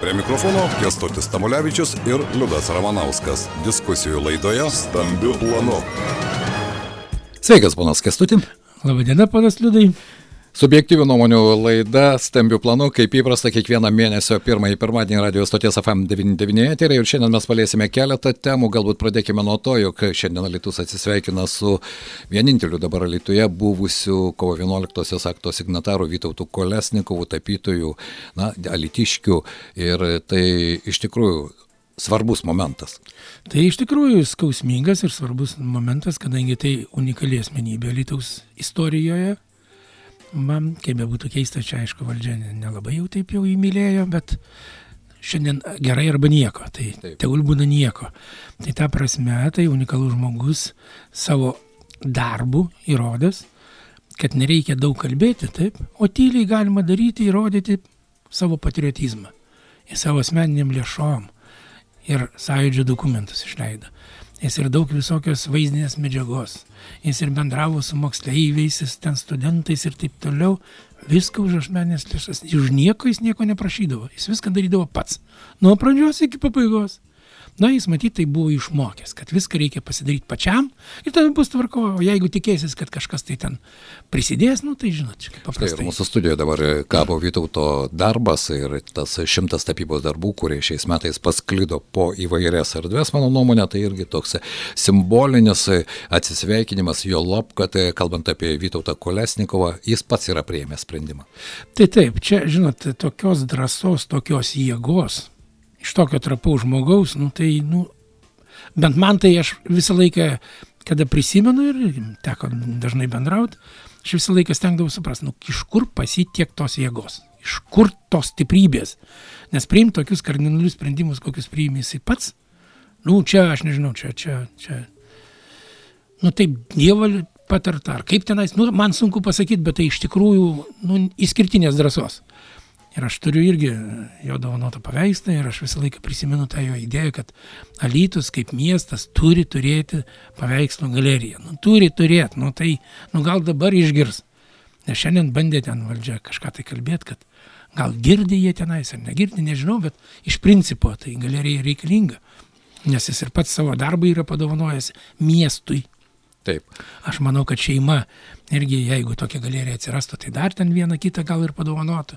Prie mikrofono Kestutis Tamulevičius ir Liudas Ramanauskas. Diskusijų laidoje Stambių planų. Sveikas, ponas Kestutim. Labadiena, panas Liudai. Subjektyvių nuomonių laida Stambių planų, kaip įprasta, kiekvieną mėnesio pirmąjį pirmadienį radio stoties FM99 eterį ir šiandien mes palėsime keletą temų, galbūt pradėkime nuo to, jog šiandien Lietuvos atsisveikina su vieninteliu dabar Lietuvoje buvusiu kovo 11-osios akto signataru Vytautu Kolesnikovu, tapytoju, na, alitiškiu ir tai iš tikrųjų svarbus momentas. Tai iš tikrųjų skausmingas ir svarbus momentas, kadangi tai unikali asmenybė Lietuvos istorijoje man, kaip be būtų keista, čia aišku, valdžia nelabai jau taip jau įmylėjo, bet šiandien gerai arba nieko, tai tegul būna nieko. Tai ta prasme, tai unikalus žmogus savo darbu įrodęs, kad nereikia daug kalbėti, taip, o tyliai galima daryti, įrodyti savo patriotizmą. Ir savo asmeniniam lėšom. Ir sąjūdžio dokumentus išleido jis ir daug visokios vaizdinės medžiagos. Jis ir bendravo su moksleiviais, jis ten studentais ir taip toliau. Viską už ašmenės lėšas. Už nieko jis nieko neprašydavo. Jis viską darydavo pats. Nuo pradžios iki pabaigos. Na, jis matyt, tai buvo išmokęs, kad viską reikia pasidaryti pačiam ir tada bus tvarko, o jeigu tikėsis, kad kažkas tai ten prisidės, nu tai žinot, kaip paprastai. Tai ir mūsų studijoje dabar kabo Vytauto darbas ir tas šimtas tapybos darbų, kurie šiais metais pasklido po įvairias erdves, mano nuomonė, tai irgi toks simbolinis atsisveikinimas, jo lab, kad kalbant apie Vytautą Kolesnikovą, jis pats yra prieėmęs sprendimą. Tai taip, čia, žinot, tokios drąsos, tokios jėgos iš tokio trapaus žmogaus, nu tai, nu, bent man tai aš visą laiką, kada prisimenu ir teko dažnai bendrauti, aš visą laiką stengdavau suprasti, nu, iš kur pasitiek tos jėgos, iš kur tos stiprybės, nes priimti tokius kardinalius sprendimus, kokius priimė jisai pats, nu, čia aš nežinau, čia, čia, čia, nu, taip, Dievo patarta, ar kaip tenais, nu, man sunku pasakyti, bet tai iš tikrųjų, nu, išskirtinės drąsos. Ir aš turiu irgi jo dovanotą paveikslą ir aš visą laiką prisimenu tą jo idėją, kad Alytus kaip miestas turi turėti paveikslų galeriją. Nu, turi turėti, nu tai, nu gal dabar išgirs. Nes šiandien bandė ten valdžia kažką tai kalbėti, kad gal girdi jie tenais ar negirdi, nežinau, bet iš principo tai galerija reikalinga. Nes jis ir pats savo darbą yra padovanojęs miestui. Taip. Aš manau, kad šeima irgi, jeigu tokia galerija atsirastų, tai dar ten vieną kitą gal ir padovanotų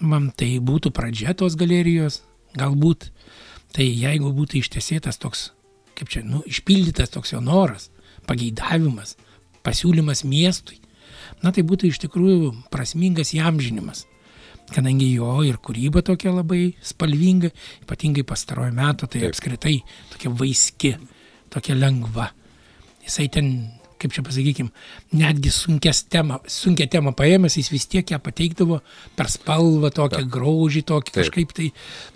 man tai būtų pradžia tos galerijos, galbūt. Tai jeigu būtų ištesėtas toks, kaip čia, nu, išpildytas toks jo noras, pageidavimas, pasiūlymas miestui, na tai būtų iš tikrųjų prasmingas jam žinimas. Kadangi jo ir kūryba tokia labai spalvinga, ypatingai pastarojo metu, tai Taip. apskritai tokia vaiski, tokia lengva. Jisai ten kaip čia pasakykim, netgi temą, sunkia temą paėmęs, jis vis tiek ją pateikdavo per spalvą, tokią Ta. graužį, tokį Taip. kažkaip tai,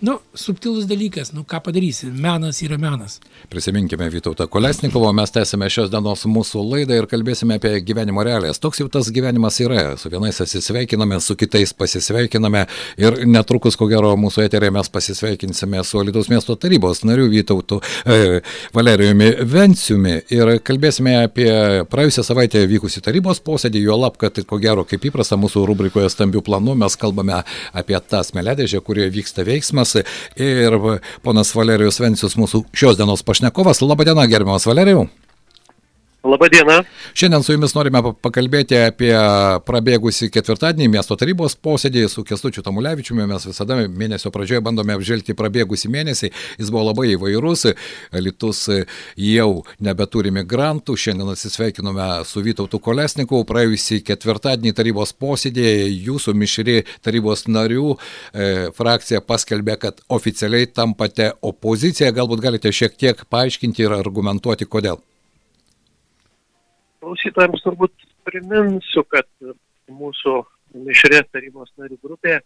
nu, subtilus dalykas, nu, ką padarysi, menas yra menas. Prisiminkime Vytautą Kolesnikovo, mes tęsime šios dienos mūsų laidą ir kalbėsime apie gyvenimo realijas. Toks jau tas gyvenimas yra, su vienais atsisveikiname, su kitais pasisveikiname ir netrukus, ko gero, mūsų eterėje mes pasisveikinsime su Lietuvos miesto tarybos nariu Vytautu e, Valerijumi Venciumi ir kalbėsime apie praėjusią savaitę vykusi tarybos posėdį, jo lab, kad ko gero, kaip įprasta mūsų rubrikoje stambių planų, mes kalbame apie tą smėlėdėžę, kurioje vyksta veiksmas. Ir ponas Valerijus Vencius, mūsų šios dienos pašnekovas. Labadiena, gerbiamas Valerijau. Labadiena. Šiandien su jumis norime pakalbėti apie prabėgusį ketvirtadienį miesto tarybos posėdį su Kestučiu Tamulevičiumi. Mes visada mėnesio pradžioje bandome apžvelgti prabėgusį mėnesį. Jis buvo labai įvairus. Litus jau nebeturi migrantų. Šiandien atsisveikinome su Vytautu Kolesniku. Praėjusį ketvirtadienį tarybos posėdėje jūsų mišri tarybos narių e, frakcija paskelbė, kad oficialiai tampate opoziciją. Galbūt galite šiek tiek paaiškinti ir argumentuoti, kodėl klausytojams turbūt priminsiu, kad mūsų mišrės tarybos narių grupė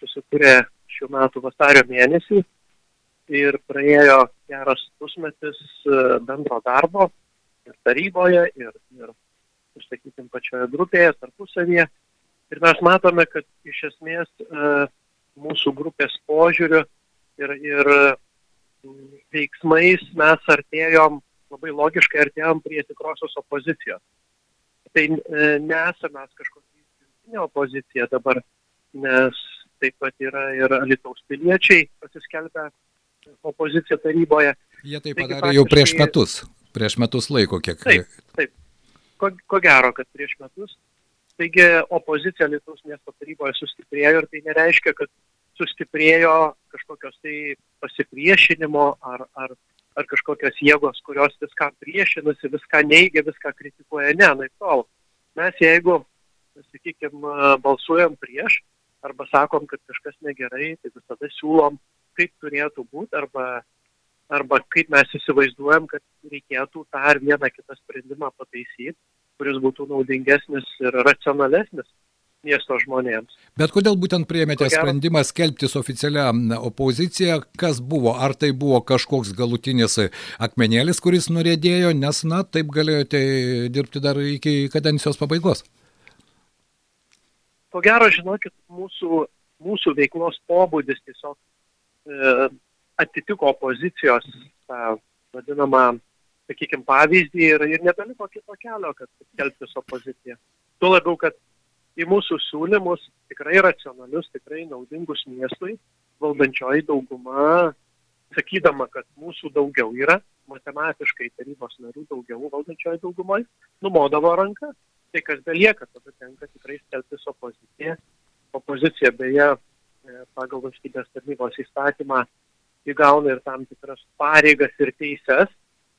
susikūrė šių metų vasario mėnesį ir praėjo geras pusmetis e, bendro darbo ir taryboje, ir, ir, sakykim, pačioje grupėje, tarpusavyje. Ir mes matome, kad iš esmės e, mūsų grupės požiūriu ir, ir veiksmais mes artėjom labai logiškai artėjom prie tikrosios opozicijos. Tai e, nesame kažkokia įsitikinę opozicija dabar, nes taip pat yra ir Lietuvos piliečiai pasiskelbę opoziciją taryboje. Jie tai padarė jau prieš metus, prieš metus laiko kiek. Taip, taip. Ko, ko gero, kad prieš metus. Taigi opozicija Lietuvos miesto taryboje sustiprėjo ir tai nereiškia, kad sustiprėjo kažkokios tai pasipriešinimo ar, ar, ar kažkokios jėgos, kurios viską priešinasi, viską neigia, viską kritikuoja. Ne, naip tol. Mes jeigu, sakykime, balsuojam prieš arba sakom, kad kažkas negerai, tai visada siūlom, kaip turėtų būti arba, arba kaip mes įsivaizduojam, kad reikėtų tą ar vieną kitą sprendimą pataisyti, kuris būtų naudingesnis ir racionalesnis miesto žmonėms. Bet kodėl būtent priėmėte sprendimą skelbtis oficialią opoziciją? Kas buvo? Ar tai buvo kažkoks galutinis akmenėlis, kuris nurėdėjo, nes, na, taip galėjote dirbti dar iki kadencijos pabaigos? Ko gero, žinokit, mūsų, mūsų veiklos pobūdis tiesiog e, atitiko opozicijos tą vadinamą, sakykime, pavyzdį ir, ir nebeliko kito kelio, kad skelbtis opoziciją. Tuo labiau, kad į mūsų siūlymus, tikrai racionalius, tikrai naudingus miestui, valdančioji dauguma, sakydama, kad mūsų daugiau yra, matematiškai tarybos narių daugiau valdančioji daugumoje, numodavo ranką. Tai kas belieka, tada tenka tikrai skelbtis opoziciją. Opozicija beje e, pagal valstybės tarnybos įstatymą įgauna ir tam tikras pareigas ir teises,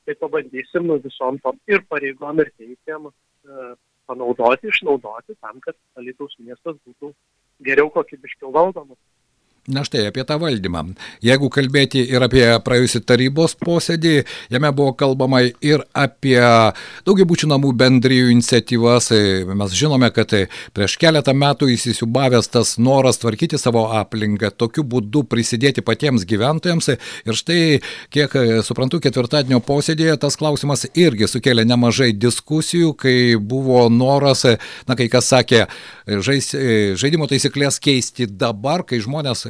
tai pabandysim nu visom tom ir pareigom ir teisėm e, panaudoti, išnaudoti tam, kad Alytaus miestas būtų geriau kokybiškiau valdomas. Na štai apie tą valdymą. Jeigu kalbėti ir apie praėjusią tarybos posėdį, jame buvo kalbama ir apie daugiabučių namų bendrijų iniciatyvas. Mes žinome, kad prieš keletą metų įsisiubavęs tas noras tvarkyti savo aplinką, tokiu būdu prisidėti patiems gyventojams. Ir štai, kiek suprantu, ketvirtadienio posėdėje tas klausimas irgi sukėlė nemažai diskusijų, kai buvo noras, na kai kas sakė, žais, žaidimo taisyklės keisti dabar, kai žmonės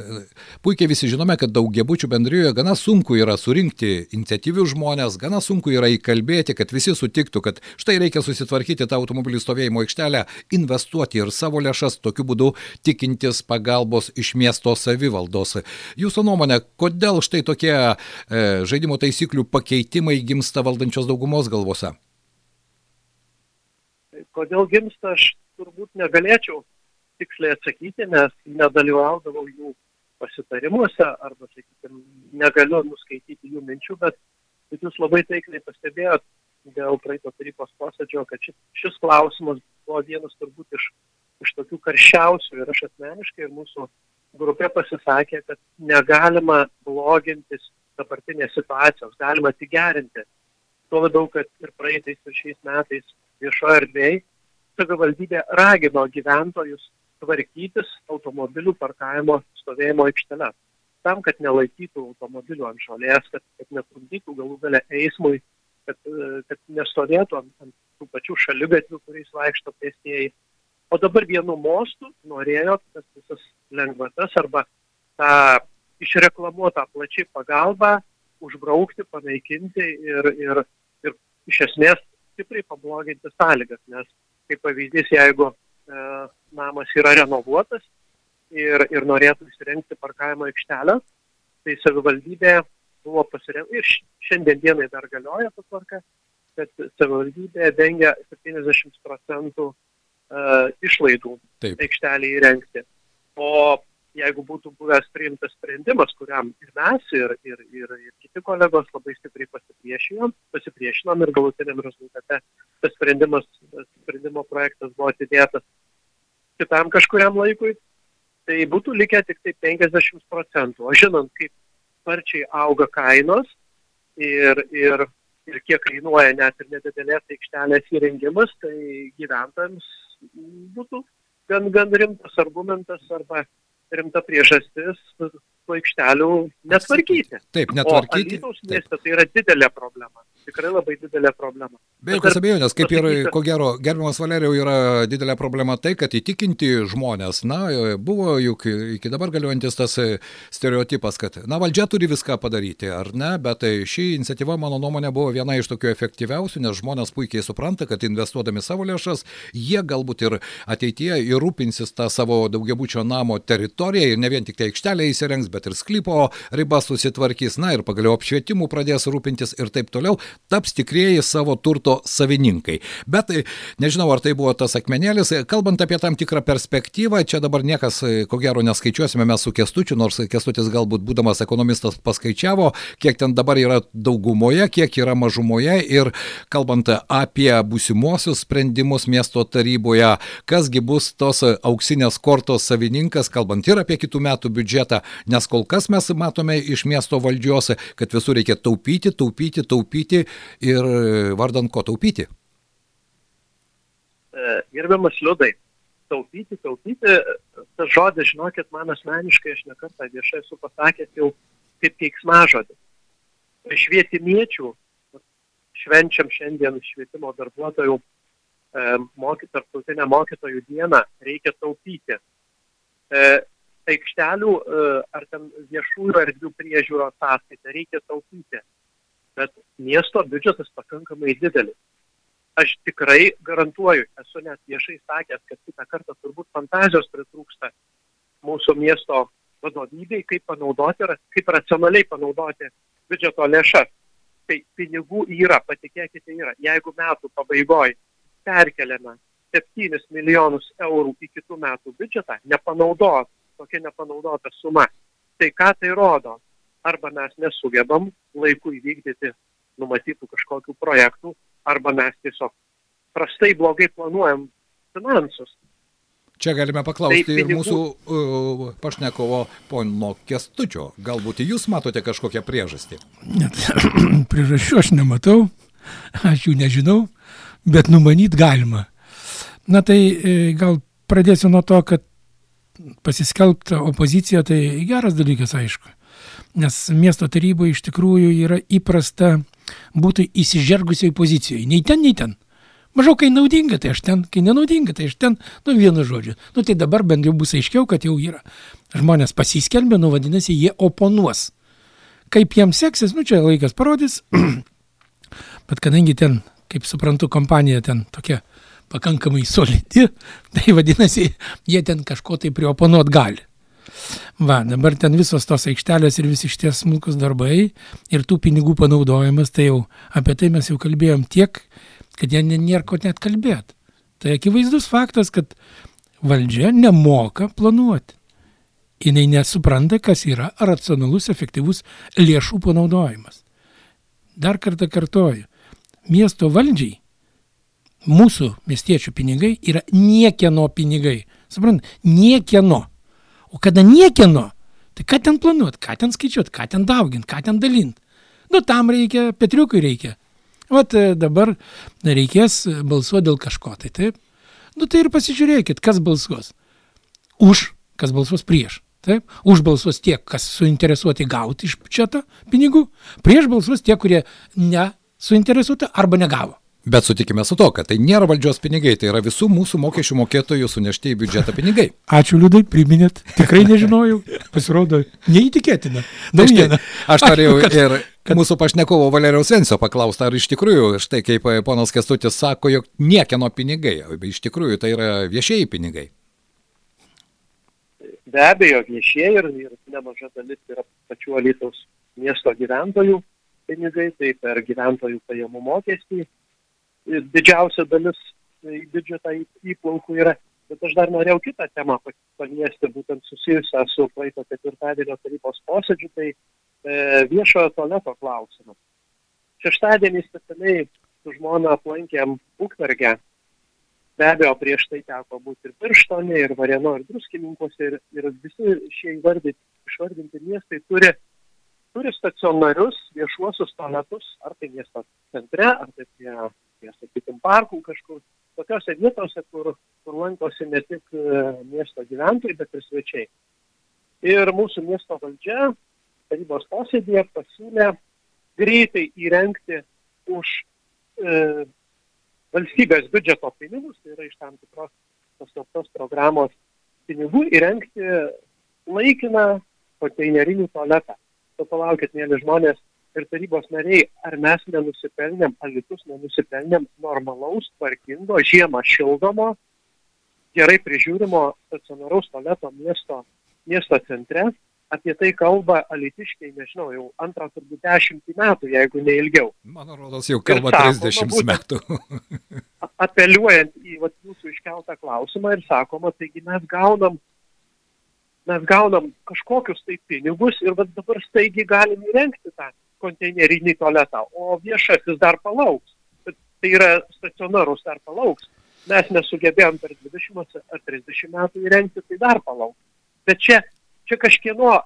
puikiai visi žinome, kad daugiabučių bendrijoje gana sunku yra surinkti iniciatyvių žmonės, gana sunku yra įkalbėti, kad visi sutiktų, kad štai reikia susitvarkyti tą automobilių stovėjimo aikštelę, investuoti ir savo lėšas, tokiu būdu tikintis pagalbos iš miesto savivaldos. Jūsų nuomonė, kodėl štai tokie e, žaidimo taisyklių pakeitimai gimsta valdančios daugumos galvose? Kodėl gimsta, aš turbūt negalėčiau tiksliai atsakyti, nes nedalyvaudavau jų pasitarimuose arba, sakykime, negaliu nuskaityti jų minčių, bet, bet jūs labai taikliai pastebėjot dėl praeito tarybos posėdžio, kad šis, šis klausimas buvo vienas turbūt iš, iš tokių karščiausių ir aš asmeniškai ir mūsų grupė pasisakė, kad negalima blogintis dabartinės situacijos, galima tik gerinti. Tuo labiau, kad ir praeitais ir šiais metais viešoje erdvėje savivaldybė ragino gyventojus tvarkytis automobilių parkavimo stovėjimo aikšteles. Tam, kad nelaikytų automobilių ant žolės, kad, kad netrukdytų galų gale eismui, kad, kad nestovėtų ant, ant tų pačių šaligatvių, kuriais vaikšto pėstieji. O dabar vienu mostu norėjo tas visas lengvatas arba tą išreklamuotą plačiai pagalbą užbraukti, panaikinti ir, ir, ir iš esmės stipriai pabloginti sąlygas, nes kaip pavyzdys, jeigu namas yra renovuotas ir, ir norėtų įsirengti parkavimo aikštelę, tai savivaldybė buvo pasirengta ir šiandien dienai dar galioja ta tvarka, kad savivaldybė dengia 70 procentų uh, išlaidų Taip. aikštelį įrengti. O jeigu būtų buvęs priimtas sprendimas, kuriam ir mes, ir, ir, ir, ir kiti kolegos labai stipriai pasipriešinom, pasipriešinom ir galutiniam rezultate tas sprendimas, sprendimo projektas buvo atidėtas kitam kažkuriam laikui, tai būtų likę tik tai 50 procentų. O žinant, kaip sparčiai auga kainos ir, ir, ir kiek kainuoja net ir nedidelės aikštelės įrengimas, tai gyventojams būtų gan, gan rimtas argumentas arba rimta priežastis tų aikštelių netvarkyti. Taip, netvarkyti. O Alytaus mieste tai yra didelė problema. Tikrai labai didelė problema. Be jokios abejonės, kaip ir, ko gero, gerbiamas Valerijau, yra didelė problema tai, kad įtikinti žmonės, na, buvo juk iki dabar galiuojantis tas stereotipas, kad, na, valdžia turi viską padaryti, ar ne, bet ši iniciatyva, mano nuomonė, buvo viena iš tokių efektyviausių, nes žmonės puikiai supranta, kad investuodami savo lėšas, jie galbūt ir ateityje įrūpinsis tą savo daugiabučio namo teritoriją ir ne vien tik tai aikštelę įsirengs, bet ir sklypo ribas susitvarkys, na ir pagaliau apšvietimų pradės rūpintis ir taip toliau taps tikrieji savo turto savininkai. Bet e, nežinau, ar tai buvo tas akmenėlis. E, kalbant apie tam tikrą perspektyvą, čia dabar niekas, e, ko gero, neskaičiuosime mes su Kestučiu, nors Kestutis galbūt būdamas ekonomistas paskaičiavo, kiek ten dabar yra daugumoje, kiek yra mažumoje ir kalbant apie būsimuosius sprendimus miesto taryboje, kasgi bus tos auksinės kortos savininkas, kalbant ir apie kitų metų biudžetą, nes kol kas mes matome iš miesto valdžios, kad visur reikia taupyti, taupyti, taupyti ir vardant ko taupyti? E, gerbiamas Liudai, taupyti, taupyti, tas žodis, žinokit, man asmeniškai, aš nekartą viešai esu pasakęs jau kaip keiksmažodis. Švietimiečių, švenčiam šiandien švietimo darbuotojų e, moky, tarptautinę mokytojų dieną, reikia taupyti. E, aikštelių ar ten viešųjų erdvių priežiūros sąskaitą reikia taupyti bet miesto biudžetas pakankamai didelis. Aš tikrai garantuoju, esu net viešai sakęs, kad kitą kartą turbūt fantazijos pritrūksta mūsų miesto vadovybei, kaip panaudoti, kaip racionaliai panaudoti biudžeto lėšas. Tai pinigų yra, patikėkite, yra. Jeigu metų pabaigoje perkeliame 7 milijonus eurų į kitų metų biudžetą, nepanaudot, tokia nepanaudota suma, tai ką tai rodo? arba mes nesugebam laiku įvykdyti numatytų kažkokių projektų, arba mes tiesiog prastai blogai planuojam finansus. Čia galime paklausti tai pinigų... ir mūsų uh, pašnekovo pono Kestučio. Galbūt jūs matote kažkokią priežastį? Net priežasčių aš nematau, aš jų nežinau, bet numanyt galima. Na tai e, gal pradėsiu nuo to, kad pasiskelbta opozicija tai geras dalykas, aišku nes miesto taryboje iš tikrųjų yra įprasta būti įsižergusiai pozicijoje. Nei ten, nei ten. Mažau, kai naudinga, tai aš ten, kai nenaudinga, tai aš ten, nu vienu žodžiu. Nu tai dabar bent jau bus aiškiau, kad jau yra. Žmonės pasiskelbė, nu vadinasi, jie oponuos. Kaip jiems seksis, nu čia laikas parodys. Bet kadangi ten, kaip suprantu, kompanija ten tokia pakankamai solidi, tai vadinasi, jie ten kažko tai prioponuot gali. Va, dabar ten visos tos aikštelės ir visi šitie smulkus darbai ir tų pinigų panaudojimas, tai jau apie tai mes jau kalbėjom tiek, kad jie nėra ko net kalbėti. Tai akivaizdus faktas, kad valdžia nemoka planuoti. Jis nesupranta, kas yra racionalus, efektyvus lėšų panaudojimas. Dar kartą kartoju, miesto valdžiai mūsų miestiečių pinigai yra niekieno pinigai. Suprant, niekieno. O kada niekieno, tai ką ten planuot, ką ten skaičiuot, ką ten daugint, ką ten dalint. Nu, tam reikia, Petriukui reikia. Vat e, dabar reikės balsuoti dėl kažko, tai taip. Nu tai ir pasižiūrėkit, kas balsuos. Už, kas balsuos prieš. Taip, už balsuos tie, kas suinteresuoti gauti iš biudžeto pinigų, prieš balsuos tie, kurie nesuinteresuoti arba negavo. Bet sutikime su to, kad tai nėra valdžios pinigai, tai yra visų mūsų mokesčių mokėtojų sunešti į biudžetą pinigai. Ačiū liūdai, priminėt, tikrai nežinojau, pasirodo, neįtikėtina. Naujiena. Aš norėjau ir kad... mūsų pašnekovo Valeriaus Vensio paklausti, ar iš tikrųjų, štai kaip ponas Kestutis sako, jog niekieno pinigai, iš tikrųjų tai yra viešieji pinigai. Be abejo, viešieji ir, ir nemaža dalis yra pačių Alytaus miesto gyventojų pinigai, tai per gyventojų pajamų mokestį didžiausia dalis į biudžetą įplaukų yra. Bet aš dar norėjau kitą temą paliesti, būtent susijusią su praeito ketvirtadienio tarybos posėdžiu, tai e, viešojo tualeto klausimas. Šeštadienį specialiai su žmona aplankėm Ukmergę. Be abejo, prieš tai teko būti ir Pirštonė, ir Varėno, ir Druskininkuose, ir, ir visi šie įvardyti, išvardinti miestai turi, turi stacionarius viešuosius tualetus, ar tai miesto centre, ar tai prie prie, sakykim, parkų kažkur, tokiose vietose, kur, kur lankosi ne tik e, miesto gyventojai, bet ir svečiai. Ir mūsų miesto valdžia tarybos posėdėje pasiūlė greitai įrengti už e, valstybės biudžeto pinigus, tai yra iš tam tikros paskelbtos programos pinigų, įrengti laikiną konteinerinį tualetą. Tu palaukit, mėly žmonės ir tarybos nariai, ar mes nenusipelnėm, alitus nenusipelnėm normalaus, tvarkingo, žiemą šildomo, gerai prižiūrimo stacionaraus tualeto miesto, miesto centre, apie tai kalba alitiškai, nežinau, jau antrą turbūt dešimtį metų, jeigu ne ilgiau. Man rodos, jau kalba 30 būtent, metų. apeliuojant į vat, jūsų iškeltą klausimą ir sakoma, taigi mes gaunam, mes gaunam kažkokius tai pinigus ir vat, dabar staigi galim įrengti tą konteinerinį tualetą, o viešasis dar palauks. Tai yra stacionarus dar palauks. Mes nesugebėjom per 20 ar 30 metų įrengti, tai dar palauks. Bet čia čia kažkieno,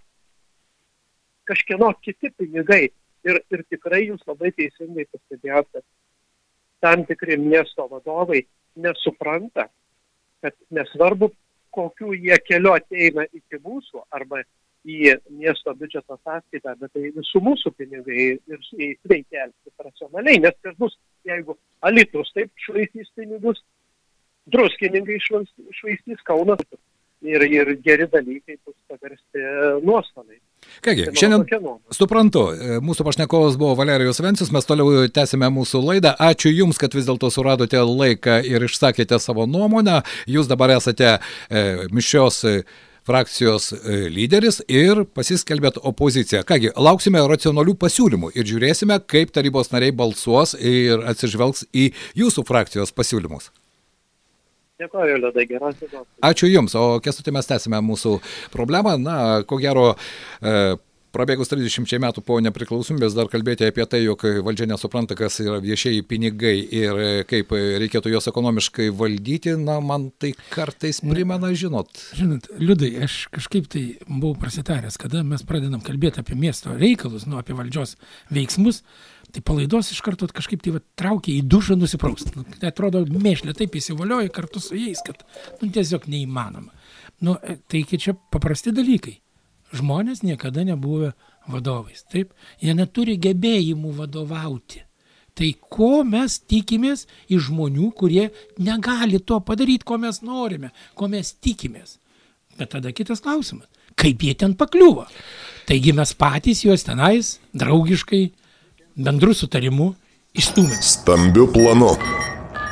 kažkieno kiti pinigai. Ir, ir tikrai jūs labai teisingai pastebėjote, kad tam tikri miesto vadovai nesupranta, kad nesvarbu, kokiu jie keliu ateina iki mūsų arba į miesto biudžeto sąskaitą, bet tai visų mūsų pinigai ir su jais reikia elgtis racionaliai, nes kas bus, jeigu Alitus taip švaistys pinigus, druskininkai švaistys Kaunas ir, ir geri dalykai bus paversti nuostoliai. Kągi, šiandien suprantu, e, mūsų pašnekovas buvo Valerijos Vencius, mes toliau tęsime mūsų laidą. Ačiū Jums, kad vis dėlto suradote laiką ir išsakėte savo nuomonę. Jūs dabar esate e, mišios e, frakcijos e, lyderis ir pasiskelbėt opoziciją. Kągi, lauksime racionalių pasiūlymų ir žiūrėsime, kaip tarybos nariai balsuos ir atsižvelgs į jūsų frakcijos pasiūlymus. Dėkuoju, Liudai, geros dienos. Ačiū Jums, o kestutį mes tęsime mūsų problemą. Na, ko gero, e, Prabėgus 30 metų po nepriklausomybės dar kalbėti apie tai, jog valdžia nesupranta, kas yra viešieji pinigai ir kaip reikėtų juos ekonomiškai valdyti, na, man tai kartais primena, žinot. Žinot, liudai, aš kažkaip tai buvau prasitaręs, kada mes pradedam kalbėti apie miesto reikalus, nu, apie valdžios veiksmus, tai palaidos iš karto kažkaip tai va, traukia į dušą nusipraust. Nu, tai atrodo, mėšlė taip įsivalioja kartu su jais, kad nu, tiesiog neįmanoma. Nu, tai čia paprasti dalykai. Žmonės niekada nebuvę vadovais. Taip, jie neturi gebėjimų vadovauti. Tai ko mes tikimės iš žmonių, kurie negali to padaryti, ko mes norime, ko mes tikimės. Bet tada kitas klausimas. Kaip jie ten pakliuvo? Taigi mes patys juos tenais draugiškai bendru sutarimu išstūmė. Stambiu planu.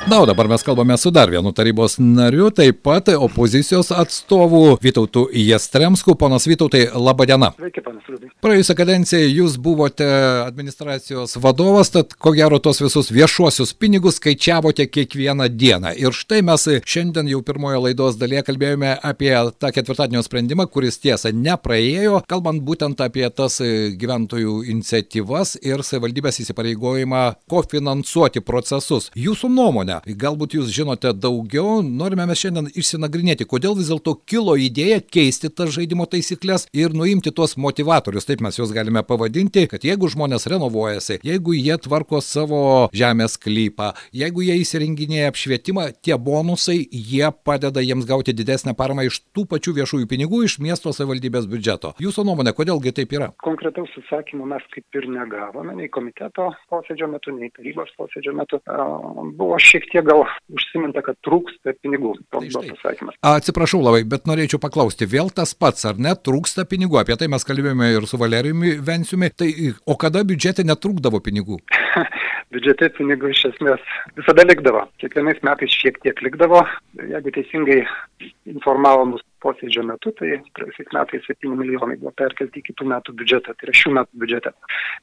Na, o dabar mes kalbame su dar vienu tarybos nariu, taip pat opozicijos atstovu Vytautu Jastremsku. Ponas Vytautai, laba diena. Sveiki, panas Liudai. Praėjusią kadenciją jūs buvote administracijos vadovas, tad ko gero tos visus viešuosius pinigus skaičiavote kiekvieną dieną. Ir štai mes šiandien jau pirmojo laidos dalyje kalbėjome apie tą ketvirtadienio sprendimą, kuris tiesa nepraėjo, kalbant būtent apie tas gyventojų iniciatyvas ir savivaldybės įsipareigojimą kofinansuoti procesus. Jūsų nuomonė, nuomonę. Galbūt jūs žinote daugiau, norime mes šiandien išsinagrinėti, kodėl vis dėlto kilo idėja keisti tas žaidimo taisyklės ir nuimti tuos motivatorius, taip mes juos galime pavadinti, kad jeigu žmonės renovuojasi, jeigu jie tvarko savo žemės klypą, jeigu jie įsirenginėja apšvietimą, tie bonusai, jie padeda jiems gauti didesnę paramą iš tų pačių viešųjų pinigų iš miesto savivaldybės biudžeto. Jūsų nuomonė, kodėlgi taip yra? Konkretaus atsakymo mes kaip ir negavome, nei komiteto posėdžio metu, nei tarybos posėdžio metu. Buvo šiek šiek tiek gal užsiminta, kad trūksta pinigų. Tai pasakymas. Atsiprašau labai, bet norėčiau paklausti, vėl tas pats, ar net trūksta pinigų? Apie tai mes kalbėjome ir su Valerijumi Venciumi. Tai o kada biudžete netrūkdavo pinigų? biudžete pinigų iš esmės visada likdavo. Kiekvienais metais šiek tiek likdavo. Jeigu teisingai informavo mus posėdžio metu, tai praėjusiais metais 7 milijonai buvo perkelti į kitų metų biudžetą, tai yra šių metų biudžetą.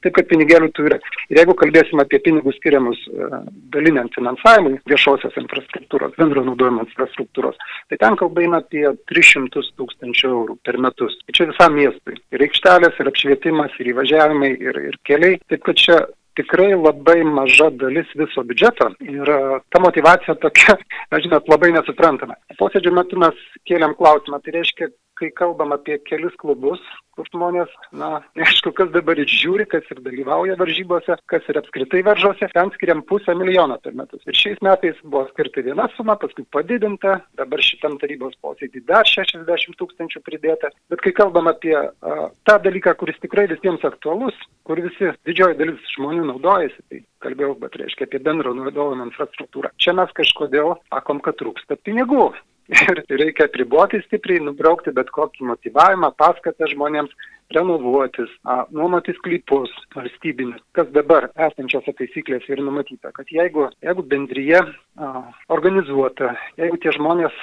Taip kad pinigėlių turi. Ir jeigu kalbėsime apie pinigus skiriamus e, daliniam finansavimui viešosios infrastruktūros, bendro naudojimo infrastruktūros, tai ten kalba eina apie 300 tūkstančių eurų per metus. Čia visam miestui. Ir aikštelės, ir apšvietimas, ir įvažiavimai, ir, ir keliai. Taip kad čia tikrai labai maža dalis viso biudžeto ir ta motivacija tokia, na žinot, labai nesuprantama. Posėdžio metu mes kėlėm klausimą, tai reiškia, kai kalbam apie kelis klubus, kur žmonės, na, neaišku, kas dabar ir žiūri, kas ir dalyvauja varžybose, kas ir apskritai varžose, ten skiriam pusę milijono per metus. Ir šiais metais buvo skirta viena suma, paskui padidinta, dabar šitam tarybos posėdį dar 60 tūkstančių pridėta. Bet kai kalbam apie a, tą dalyką, kuris tikrai visiems aktualus, kur visi didžioji dalis žmonių naudojasi, tai kalbėjau, bet reiškia apie bendro naudojimo infrastruktūrą. Čia mes kažkodėl sakom, kad trūksta pinigų ir reikia apriboti stipriai, nubraukti bet kokį motivavimą, paskatą žmonėms renovuotis, nuomotis klypus valstybinius, kas dabar esančiose taisyklėse ir numatyta, kad jeigu, jeigu bendryje a, organizuota, jeigu tie žmonės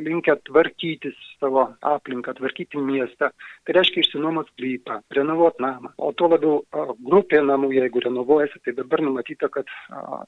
linkę tvarkytis savo aplinką, tvarkyti miestą. Tai reiškia išsinuomot sklypą, renovuoti namą. O tuo labiau grupė namų, jeigu renovuojasi, tai dabar numatyta, kad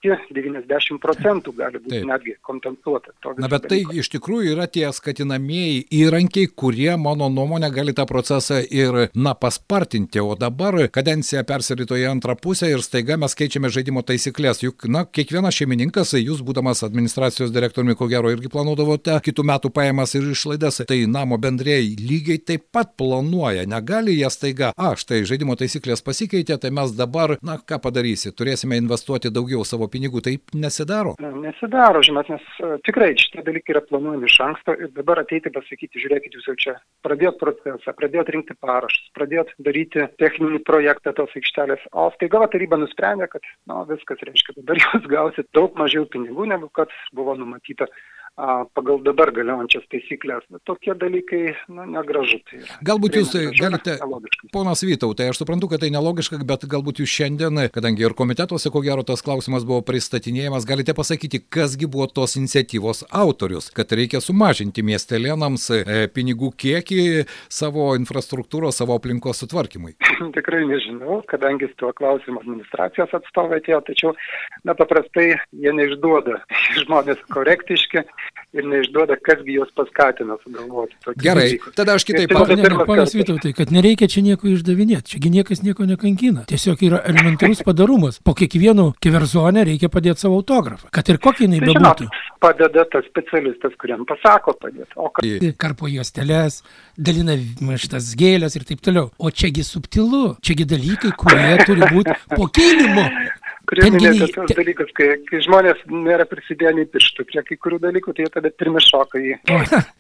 tie 90 procentų gali būti Taip. netgi kompensuota. Na, bet tai dalyko. iš tikrųjų yra tie skatinamieji įrankiai, kurie, mano nuomonė, gali tą procesą ir, na, paspartinti. O dabar kadencija persirito į antrą pusę ir staiga mes keičiame žaidimo taisyklės. Juk, na, kiekvienas šeimininkas, jūs būdamas administracijos direktoriumi, ko gero, irgi planuodavote kitų metų pajamas ir išlaidas. Tai namo bendrėjai lygiai taip pat planuoja. Negali jie staiga, a, štai žaidimo taisyklės pasikeitė, tai mes dabar, na, ką padarysi, turėsime investuoti daugiau savo pinigų. Taip nesidaro. Nesidaro, žinot, nes e, tikrai šitie dalykai yra planuojami iš anksto ir dabar ateiti pasakyti, žiūrėkit, jūs jau čia pradėjot procesą, pradėjot rinkti parašus, pradėjot daryti techninį projektą tos aikštelės, o staiga taryba nusprendė, kad, na, viskas reiškia, dabar jūs gausit daug mažiau pinigų, negu kad buvo numatyta pagal dabar galiojančias taisyklės. Bet tokie dalykai, na, negražu. Tai yra. Galbūt jūs galite, nelogiška. ponas Vytautai, aš suprantu, kad tai nelogiška, bet galbūt jūs šiandien, kadangi ir komitetuose, ko gero, tas klausimas buvo pristatinėjamas, galite pasakyti, kasgi buvo tos iniciatyvos autorius, kad reikia sumažinti miestelėnams e, pinigų kiekį savo infrastruktūros, savo aplinkos sutvarkymui. Tikrai nežinau, kadangi su tuo klausimu administracijos atstovai atėjo, tačiau, na, paprastai jie neišduoda žmonės korektiški ir neišduoda, kasgi juos paskatino sugalvoti. Gerai, dalykus. tada aš kitaip tai ne, Ponas. Vytautai, kad nereikia čia nieko išdavinėti. Čiagi niekas nieko nekankina. Tiesiog yra elementarus padarumas. Po kiekvieno keverzonė reikia padėti savo autografą. Kad ir kokia jinai Tai bebūtų. padeda tas specialistas, kuriam pasako padėti. O kad Karpo juostelės, dalina šitas gėlės ir taip toliau. O čiagi subtilu. Čiagi dalykai, kurie turi būti po kilimu. Priminėte nei- tos dalykus, kai, kai žmonės nėra prisidėję nei pirštų prie kai kurių dalykų, tai jie tada pirmi šoka į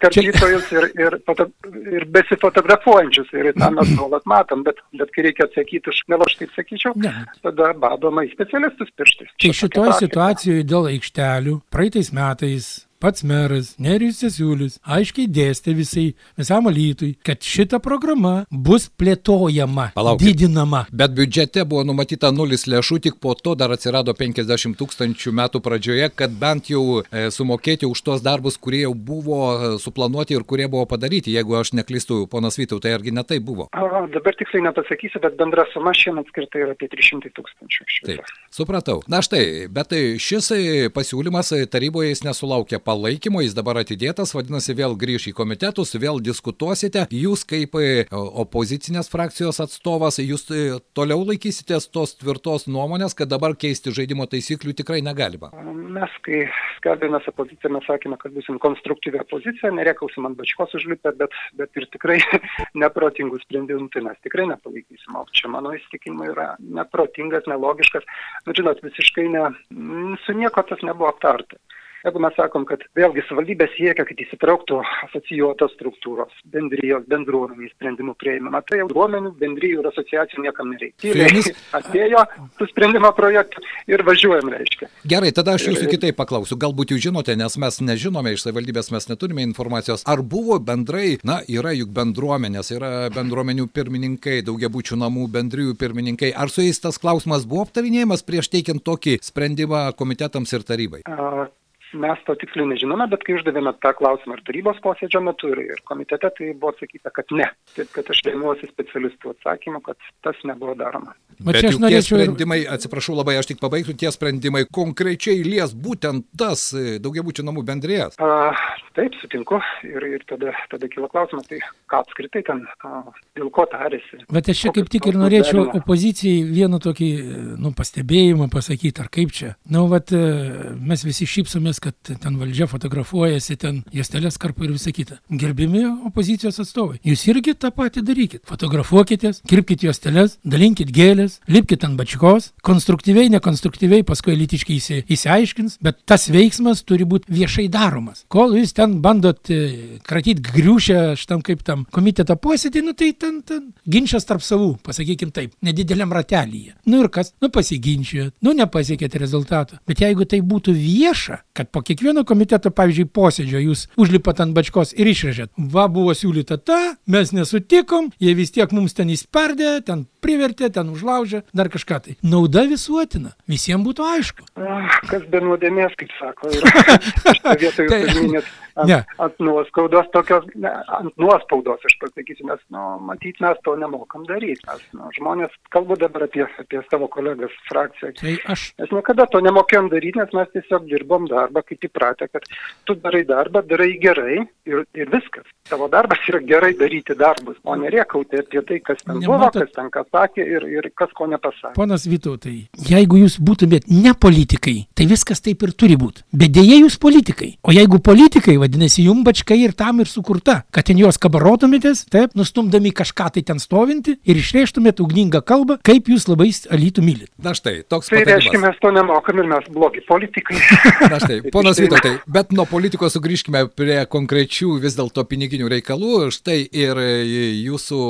karpytojus ir, ir, foto, ir besifotografuojančius. Ir tą mes nuolat matom, bet, bet kai reikia atsakyti už melą, aš taip sakyčiau, ne, tada badoma į specialistus pirštais. Tai šitoje situacijoje dėl aikštelių praeitais metais pats meras Nerijus Cesiulis aiškiai dėstė visai, visam alytui, kad šita programa bus plėtojama, Palaukit. didinama. Bet biudžete buvo numatyta nulis lėšų, tik po to dar atsirado 50 tūkstančių metų pradžioje, kad bent jau e, sumokėti už tos darbus, kurie jau buvo e, suplanuoti ir kurie buvo padaryti, jeigu aš neklystu, ponas Vytautai, argi ne tai buvo? A, dabar tiksliai nepasakysiu, bet bendra suma šiemet skirta yra apie 300 tūkstančių. Taip, supratau. Na štai, bet tai šis e, pasiūlymas e, taryboje jis nesulaukė palaikymo, jis dabar atidėtas, vadinasi, vėl grįš į komitetus, vėl diskutuosite. Jūs kaip e, opozicinės frakcijos atstovas, jūs e, toliau laikysitės tos tvirtos nuomonės, kad dabar keisti žaidimo taisyklių tikrai negalima. Mes, kai skelbėmės opoziciją, mes sakėme, kad busim konstruktyvę poziciją, nereikausim ant bačkos užlipę, bet, bet ir tikrai neprotingų sprendimų, tai mes tikrai nepalaikysim. O čia mano įsitikinimai yra neprotingas, nelogiškas. Na, žinot, visiškai ne, su nieko tas nebuvo aptarta. Jeigu mes sakom, kad vėlgi savivaldybė siekia, kad įsitrauktų asocijuotos struktūros, bendrijos, bendruomeniai sprendimų prieimimą, tai bendruomenių, bendrijų ir asociacijų niekam nereikia. Tyliai Atėjo su sprendimo projektu ir važiuojam, reiškia. Gerai, tada aš jūsų kitaip paklausiu. Galbūt jūs žinote, nes mes nežinome iš savivaldybės, mes neturime informacijos. Ar buvo bendrai, na, yra juk bendruomenės, yra bendruomenių pirmininkai, daugiabučių namų bendrijų pirmininkai. Ar su jais tas klausimas buvo aptarinėjimas prieš teikiant tokį sprendimą komitetams ir tarybai? A, Mes to tiksliai nežinome, bet kai uždavėme tą klausimą ir tarybos posėdžio metu, ir, ir komitete, tai buvo atsakyta, kad ne. Taip, kad aš remiuosi specialistų atsakymu, kad tas nebuvo daroma. Bet čia aš tie norėčiau ir sprendimai, atsiprašau labai, aš tik pabaigsiu, tie sprendimai konkrečiai lies būtent tas e, daugiabučių namų bendrijas. A, taip, sutinku. Ir, ir tada, tada kilo klausimas, tai ką apskritai ten, a, dėl ko tarėsi. Bet aš čia kaip tik ir norėčiau derina? opozicijai vieną tokį, nu, pastebėjimą pasakyti, ar kaip čia. Na, nu, vat, e, mes visi šypsomės, kad ten valdžia fotografuojasi, ten juostelės karpa ir visa kita. Gerbimi opozicijos atstovai, jūs irgi tą patį darykit. Fotografuokitės, kirpkite juostelės, dalinkit gėlės, lipkite ant bačkos, konstruktyviai, nekonstruktyviai, paskui elitiškai įsi, įsiaiškins, bet tas veiksmas turi būti viešai daromas. Kol jūs ten bandot e, kratyti griušę šitam kaip tam komiteto posėdį, nu tai ten, ten ginčas tarp savų, pasakykim taip, nedideliam ratelyje. Nu ir kas, nu pasiginčijot, nu nepasiekėt rezultato. Bet jeigu tai būtų vieša, kad po kiekvieno komiteto, pavyzdžiui, posėdžio jūs užlipat ant bačkos ir išrežėt, va buvo siūlyta ta, mes nesutikom, jie vis tiek mums ten įspardė, ten privertė, ten užlaužė, dar kažką tai. Nauda visuotina, visiems būtų aišku. Kas be nuodėmės, kaip sako, Tai- ant, Ne. ant nuoskaudos tokios, ne, ant nuospaudos, aš pasakysiu, nes, nu, matyt, mes to nemokam daryti. Mes, nu, žmonės, kalbu dabar apie, apie savo kolegas frakciją. Tai aš Mes niekada to nemokėjom daryti, nes mes tiesiog dirbom darbą, kaip įpratę, kad tu darai darbą, darai gerai ir, ir viskas. Tavo darbas yra gerai daryti darbus, o nerėkauti apie tai, kas ten buvo, Nematot- kas ten ką sakė ir, ir kas ko nepasakė. Ponas Vytautai, jeigu jūs būtumėt ne politikai, tai viskas taip ir turi būti. Bet dėja jūs politikai. O jeigu politikai, vadinasi, jum bačkai ir tam ir sukurta, kad ten juos kabarotumėtės, taip, nustumdami kažką tai ten stovinti ir išrėžtumėt ugningą kalbą, kaip jūs labai alytų mylit. Na štai, toks Tai reiškia, patarimas. mes to nemokam ir mes blogi politikai. Na štai, ponas Vytautai, bet nuo politikos sugrįžkime prie konkrečių vis dėlto piniginių reikalų. Štai ir jūsų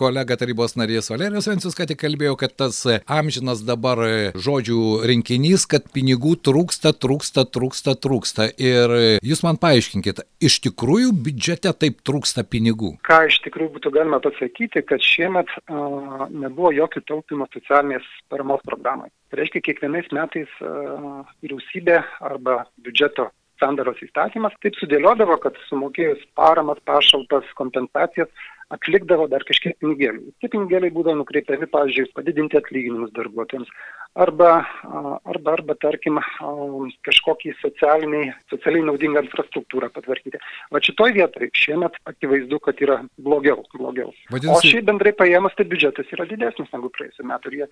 kolega tarybos narys Valerijos Vencius ką tik kalbėjo, kad tas amžinas dabar žodžių rinkinys, kad pinigų trūksta, trūksta, trūksta, trūksta. Ir jūs man paaiškinkit, iš tikrųjų biudžete taip trūksta pinigų. Ką iš tikrųjų būtų galima pasakyti, kad šiemet a, nebuvo jokių taupimo socialinės paramos programai. Tai reiškia, kiekvienais metais a, vyriausybė arba biudžeto sandaros įstatymas taip sudėliodavo, kad sumokėjus paramas, pašalpas, kompensacijas atlikdavo dar kažkiek pinigėlių. Tie pinigėliai būdavo nukreipiami, pavyzdžiui, padidinti atlyginimus darbuotojams arba, arba, arba tarkim, kažkokį socialiai naudingą infrastruktūrą patvarkyti. Va šitoj vietoj šiemet akivaizdu, kad yra blogiau. blogiau. Vadinasi- O šiaip bendrai paėmus, tai biudžetas yra didesnis negu praėjusiu metu ir jie,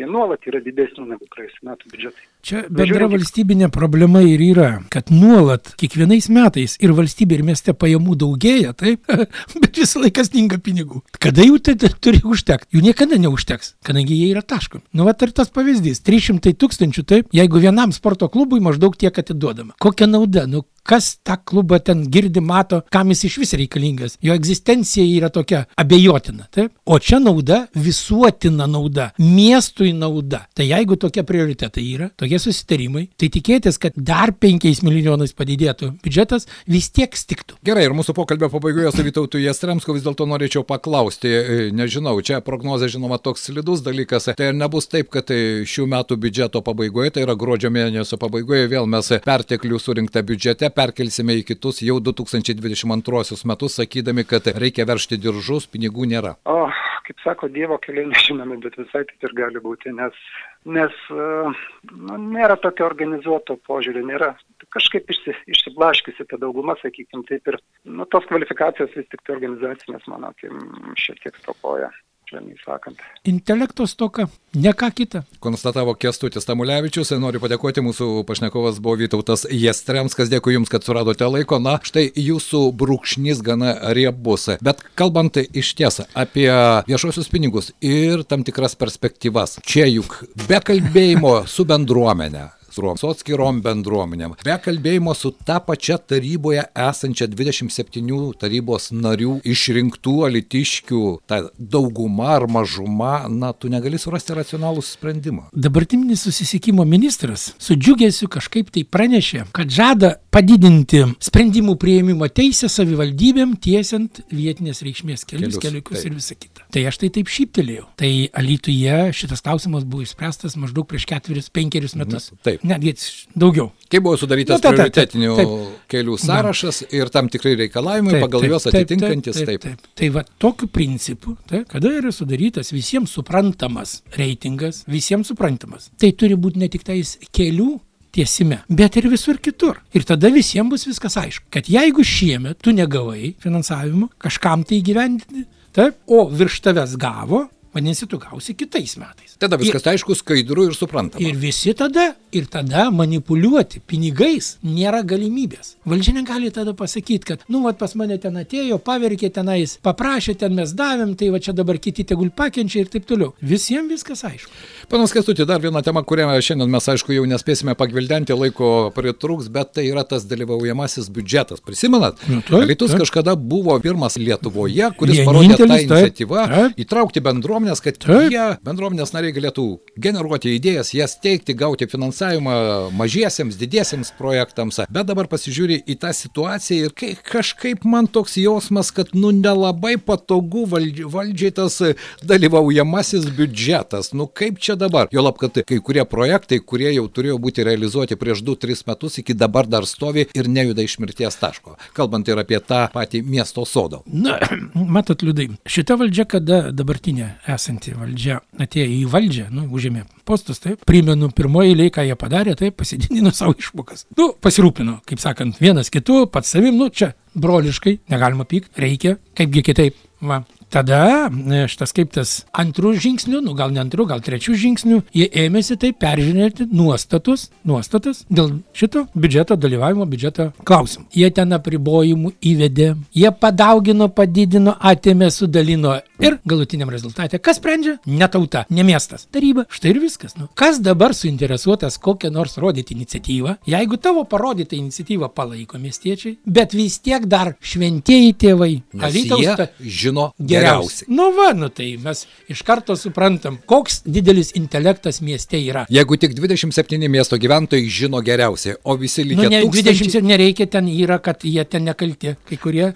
jie nuolat yra didesni negu praėjusiu metu biudžetai. Čia bendra valstybinė problema ir yra, kad nuolat, kiekvienais metais ir valstybė ir mieste pajamų daugėja, taip, bet visą laiką stinga pinigų. Kada jų tai turi užtekti? Jų niekada neužteks, kadangi jie yra taškomi. Nu, va ir tas pavyzdys - 300 tūkstančių, taip, jeigu vienam sporto klubui maždaug tiek atiduodama. Kokia nauda? Nu, kas tą klubą ten girdi, mato, kam jis iš vis reikalingas. Jo egzistencija yra tokia abejotina. Taip? O čia nauda, visuotina nauda, miestui nauda. Tai jeigu tokie prioritetai yra, tokie susitarimai, tai tikėtis, kad dar 5 milijonais padidėtų biudžetas, vis tiek stiktų. Gerai, ir mūsų pokalbio pabaigoje su Vytautu Jastremsko vis dėlto norėčiau paklausti, e, nežinau, čia prognozė žinoma toks slidus dalykas, tai nebus taip, kad e, šių metų biudžeto pabaigoje, tai yra gruodžio mėnesio pabaigoje, vėl mes perteklių surinktą biudžete perkelsime į kitus jau 2022 metus, sakydami, kad reikia veršti diržus, pinigų nėra. O, kaip sako, Dievo keliai nežinomi, bet visai taip ir gali būti, nes, nes e, nu, nėra tokio organizuoto požiūrio, nėra kažkaip išsi, išsiblaškiusi ta dauguma, sakykime, taip ir nu, tos kvalifikacijos vis tik tai organizacinės, mano akim, šiek tiek stokoja, švelniai sakant. Intelekto stoka, ne ką kita. Konstatavo Kestutis Tamulevičius, noriu padėkoti, mūsų pašnekovas buvo Vytautas Jastremskas, dėkui Jums, kad suradote laiko, na štai Jūsų brūkšnys gana riebus, bet kalbant iš tiesą apie viešuosius pinigus ir tam tikras perspektyvas, čia juk be kalbėjimo su bendruomenė. Su atskirom bendruomenėm. Be kalbėjimo su ta pačia taryboje esančia 27 tarybos narių išrinktų alitiškių, ta dauguma ar mažuma, na, tu negali surasti racionalų sprendimą. Dabartinis susisiekimo ministras su džiugesiu kažkaip tai pranešė, kad žada padidinti sprendimų prieimimo teisę savivaldybėm tiesiant vietinės reikšmės kelius, Kelius, keliukus taip. ir visą kitą. Tai aš tai taip šyptelėjau. Tai Alytuje šitas klausimas buvo išspręstas maždaug prieš ketverius, penkerius metus. taip. Netgi daugiau. Kai buvo sudarytas Nu, taip, taip, taip, prioritetinių taip. kelių sąrašas ir tam tikrai reikalavimai pagal juos atitinkantis, taip. taip, taip. Tai va tokiu principu, taip, kada yra sudarytas visiems suprantamas reitingas, visiems suprantamas, tai turi būti ne tik tais kelių tiesime, bet ir visur kitur. Ir tada visiems bus viskas aišku, kad jeigu šiemet tu negavai finansavimo kažkam tai įgyvendinti, taip, o virš tavęs gavo, vadinasi, tu gausi kitais metais. Tada viskas aišku, skaidru ir suprantama. Ir visi tada Ir tada manipuliuoti pinigais nėra galimybės. Valdžia negali tada pasakyti, kad, nu, vat pas mane ten atėjo, paverkė tenais, paprašė, ten mes davėm, tai va čia dabar kiti tegul pakenčia ir taip toliau. Visiems viskas aišku. Panas Kestuti, dar viena tema, kurią šiandien mes, aišku, jau nespėsime pagvildenti, laiko pritruks, bet tai yra tas dalyvaujamasis biudžetas. Prisimenat? Nu, taip. kažkada buvo pirmas Lietuvoje, kuris parodė tą Vienintelis, taip, iniciatyvą taip. įtraukti bendruomenės, kad Taip. jie, bendruomenės nariai, galėtų generuoti idėjas, jas teikti, gauti finansavimą mažiesiems, didiesiems projektams. Bet dabar pasižiūri į tą situaciją ir kai, kažkaip man toks jausmas, kad nu nelabai patogu valdži, valdžiai tas dalyvaujamasis biudžetas. Nu kaip čia dabar? Jo lab, kad kai kurie projektai, kurie jau turėjo būti realizuoti prieš 2-3 metus, iki dabar dar stovi ir nejuda iš mirties taško. Kalbant ir apie tą patį miesto sodą. Na, matot, liūdai, šita valdžia, kada dabartinė esanti valdžia atėjo į valdžią, nu, užėmė postus, taip, primenu, pirmoji eilė, ką jie padarė, taip, pasididino savo išmokas. Nu, pasirūpino, kaip sakant, vienas kitu, pats savim, nu, čia broliškai, negalima pykti, reikia, kaipgi kitaip. Va. Tada e, šitas kaip tas antrų žingsnių, nu gal ne antrų, gal trečių žingsnių, jie ėmėsi tai peržiūrėti nuostatus, nuostatas dėl šito biudžeto dalyvavimo biudžeto klausimų. Jie ten apribojimų įvedė, jie padaugino, padidino, atėmė, sudalino ir galutiniam rezultate. Kas sprendžia? Ne tauta, ne miestas. Taryba. Štai ir viskas. Nu, kas dabar suinteresuotas kokią nors rodyti iniciatyvą, jeigu tavo parodytą iniciatyvą palaiko miestiečiai, bet vis tiek dar šventieji tėvai. Alytaus žino Geriausiai. Geriausiai. Nu va, nu tai mes iš karto suprantam, koks didelis intelektas mieste yra. Jeigu tik 27 miesto gyventojai žino geriausiai, o visi Nu, likę ne, tūkstančiai... 20 nereikia, ten yra, kad jie ten nekalti, kai kurie.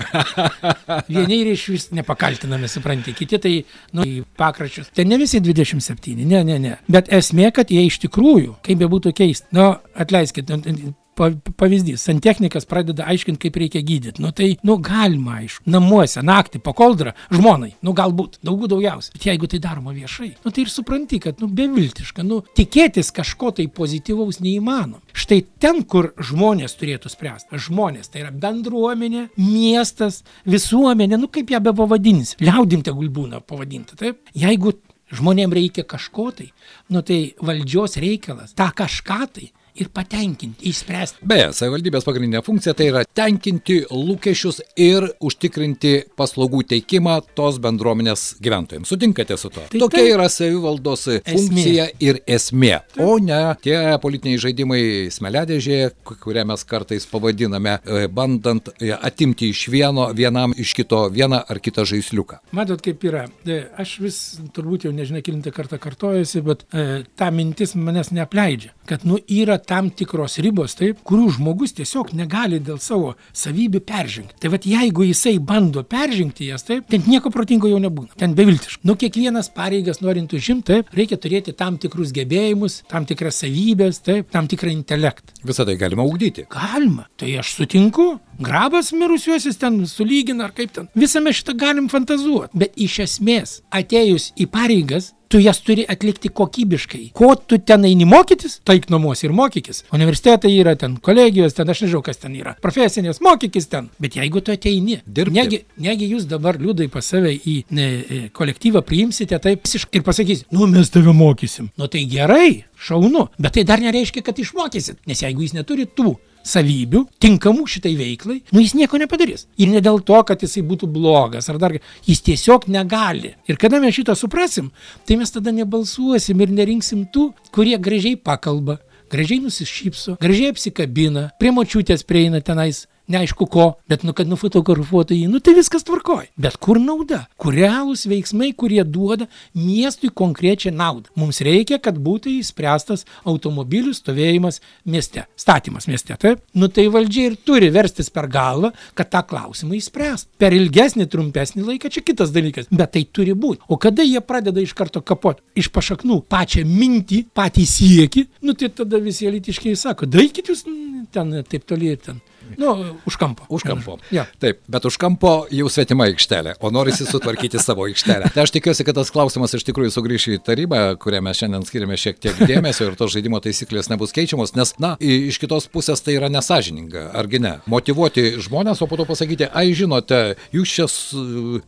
Vieni ir iš vis nepakaltinami, supranti, kiti tai, nu, į pakračius. Ten ne visi 27, ne, ne, ne. Bet esmė, kad jie iš tikrųjų, kaip be būtų keista, nu, atleiskit, nu, pavyzdys, santechnikas pradeda aiškinti, kaip reikia gydyti. Nu tai, nu galima, aišku, namuose, naktį, pakoldra, žmonai, nu galbūt, daugų daugiausiai. Bet jeigu tai daroma viešai, nu tai ir supranti, kad, nu beviltiška, nu tikėtis kažko tai pozityvaus neįmanom. Štai ten, kur žmonės turėtų spręsti. Žmonės, tai yra bendruomenė, miestas, visuomenė, nu kaip ją be pavadinsi. Liaudim tegul būna pavadinta, taip? Jeigu žmonėm reikia kažko tai, nu tai valdžios reikalas, tą kažką tai ir patenkinti, išspręsti. Beje, savivaldybės pagrindinė funkcija tai yra tenkinti lūkesčius ir užtikrinti paslaugų teikimą tos bendruomenės gyventojams. Sutinkate su to? Tai Tokia taip. yra savivaldos funkcija ir esmė, o ne tie politiniai žaidimai smeledėžėje, ku- kurią mes kartais pavadiname, e, bandant e, atimti iš vieno, vienam iš kito vieną ar kitą žaisliuką. Matot, kaip yra. E, Aš vis turbūt jau nežinai, kilintą kartą kartojasi, bet e, ta mintis manęs neapleidžia. Kad, nu, yra tam tikros ribos, taip, kurių žmogus tiesiog negali dėl savo savybių peržengti. Tai vad, jeigu jisai bando peržengti jas, taip, ten nieko protingo jau nebūna. Ten beviltiškai. Nu, kiekvienas pareigas norint užimti, taip, reikia turėti tam tikrus gebėjimus, tam tikras savybės, taip, tam tikrą intelektą. Visą tai galima ugdyti. Galima. Tai aš sutinku. Grabas mirusiuosius ten sulygina ar kaip ten. Visame šitą galim fantazuoti. Bet iš esmės, atėjus į pareigas, tu jas turi atlikti kokybiškai. Ko tu ten eini mokytis, taik namuose ir mokykis. Universitetai yra ten, kolegijos ten, aš nežinau, kas ten yra. Profesinės mokykis ten. Bet jeigu tu ateini, Dirbti. negi, negi jūs dabar liūdai pas save į ne, e, kolektyvą priimsite taip visiškai ir pasakysite, nu mes tave mokysim. Nu tai gerai, šaunu, bet tai dar nereiškia, kad išmokysit. Nes jeigu jis neturi tų savybių, tinkamų šitai veiklai, nu jis nieko nepadarys. Ir ne dėl to, kad jisai būtų blogas ar dar, jis tiesiog negali. Ir kada mes šitą suprasim, tai mes tada nebalsuosim ir nerinksim tų, kurie gražiai pakalba, gražiai nusišypso, gražiai apsikabina, prie močiutės prieina tenais neaišku ko, bet nu, kad nufotografuotų jį, nu tai viskas tvarkoj. Bet kur nauda? Kur realūs veiksmai, kurie duoda miestui konkrečią naudą? Mums reikia, kad būtų įspręstas automobilių stovėjimas mieste, statymas mieste, taip? Nu tai valdžia ir turi verstis per galvą, kad tą klausimą įspręst. Per ilgesnį, trumpesnį laiką čia kitas dalykas, bet tai turi būti. O kada jie pradeda iš karto kapot iš pašaknų pačią mintį, patį siekį, nu tai tada visi elitiškai sako, daikit jūs ten taip toli ir ten. Nu, už kampo. Už kampo. Ja. Taip, bet už kampo jau svetima aikštelė, o norisi sutvarkyti savo aikštelę. Tai aš tikiuosi, kad tas klausimas iš tikrųjų sugrįš į tarybą, kurią mes šiandien skiriame šiek tiek dėmesio ir tos žaidimo taisyklės nebus keičiamos, nes, na, iš kitos pusės tai yra nesažininga, argi ne? Motivuoti žmonės, o po to pasakyti, ai žinote, jūs čia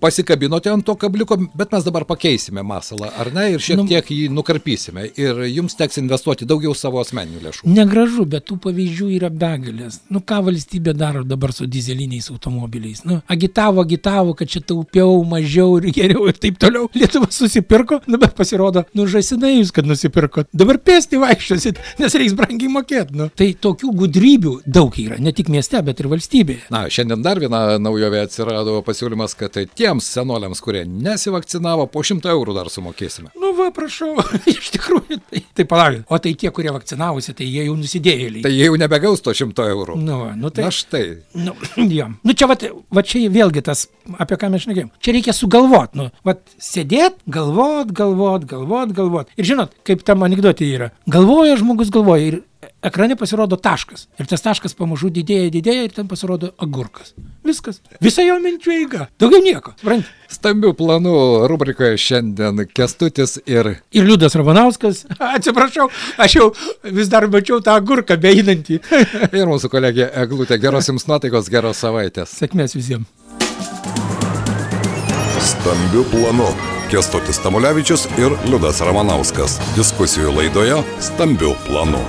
pasikabinote ant to kabliuko, bet mes dabar pakeisime masalą, ar ne, ir šiek Nu- tiek jį nukarpysime ir jums teks investuoti daugiau savo asmeninių lėšų. Negražu, bet tų pavyzdžių yra begalės. Nu, ką valstybė daro dabar su dizeliniais automobiliais? Nu, agitavo, agitavo, kad čia taupiau, mažiau ir geriau ir taip toliau. Lietuva susipirko, dabar pasirodo, nu, žasinai jūs, kad nusipirkot. Dabar pėsti vaikščiosit, nes reiks brangiai mokėti. Nu. Tai tokių gudrybių daug yra, ne tik mieste, bet ir valstybėje. Na, šiandien dar viena naujovė atsirado pasiūlymas, kad tai tiems senoliams, kurie nesivakcinavo, po 100 eurų dar sumokėsime. Nu, va, prašau, iš tikrųjų. Tai, tai palaukit. O tai tie, kurie vakcinavosi, tai jie jau nusidėjėliai. Tai jie jau nebegaus to 100 eurų. Nu, va, nu, tai... Na štai. Nu, jo. nu čia, vat, va čia vėlgi tas, apie ką mes šnekėjom. Čia reikia sugalvot, nu, vat, sėdėt, galvot, galvot, galvot, galvot. Ir žinot, kaip tam anegdotė yra. Galvoja žmogus, galvoja ir ekrane pasirodo taškas. Ir tas taškas pamažu didėja, didėja ir ten pasirodo agurkas. Viskas. Visa jo minčių eiga. Daugiau nieko. Suprantate? Stambių planų rubrikoje šiandien Kestutis ir Ir Liudas Ravanauskas, atsiprašau, aš jau vis dar mačiau tą agurką beeinantį. Ir mūsų kolegė Eglutė, geros jums nuotaikos, geros savaitės. Sėkmės visiems. Stambių planų. Kestutis Tamulevičius ir Liudas Ramanauskas. Diskusijų laidoje Stambių planų.